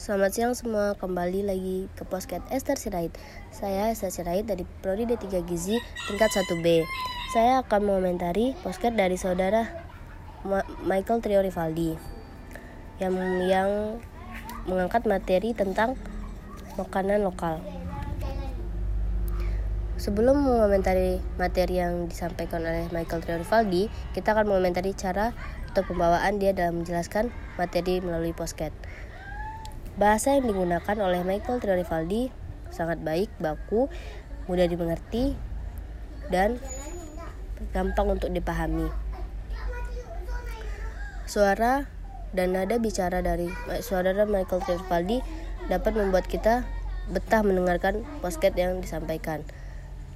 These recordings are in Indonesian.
Selamat siang semua, kembali lagi ke Posket Esther Sirait. Saya Esther Sirait dari Prodi D3 Gizi tingkat 1B Saya akan mengomentari posket dari saudara Michael Trio Rivaldi yang, yang mengangkat materi tentang makanan lokal. Sebelum mengomentari materi yang disampaikan oleh Michael Trio Rivaldi, kita akan mengomentari cara atau pembawaan dia dalam menjelaskan materi melalui posket. Bahasa yang digunakan oleh Michael Trio Rivaldi sangat baik, baku, mudah dimengerti, dan gampang untuk dipahami. Suara dan nada bicara dari saudara Michael Trio Rivaldi dapat membuat kita betah mendengarkan posket yang disampaikan.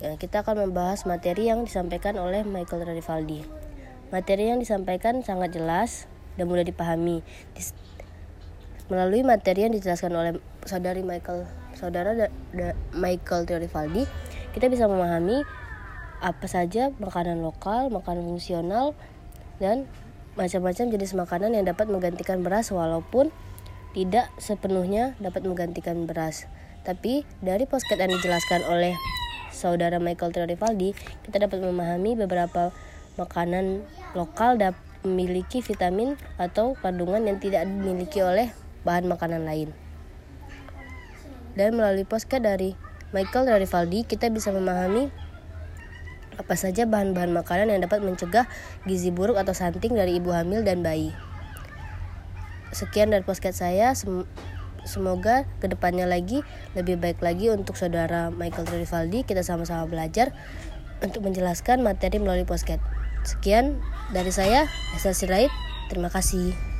Kita akan membahas materi yang disampaikan oleh Michael Rivaldi. Materi yang disampaikan sangat jelas dan mudah dipahami. Melalui materi yang dijelaskan oleh saudari Michael, saudara da, da, Michael Rivaldi, kita bisa memahami apa saja makanan lokal, makanan fungsional, dan macam-macam jenis makanan yang dapat menggantikan beras walaupun tidak sepenuhnya dapat menggantikan beras. Tapi dari posket yang dijelaskan oleh saudara Michael Rivaldi, kita dapat memahami beberapa makanan lokal dapat memiliki vitamin atau kandungan yang tidak dimiliki oleh bahan makanan lain. Dan melalui postcard dari Michael Rivaldi, kita bisa memahami apa saja bahan-bahan makanan yang dapat mencegah gizi buruk atau stunting dari ibu hamil dan bayi. Sekian dari postcard saya. Sem semoga ke depannya lagi lebih baik lagi untuk saudara Michael Rivaldi. Kita sama-sama belajar untuk menjelaskan materi melalui postcard. Sekian dari saya, Esa Sirait. Terima kasih.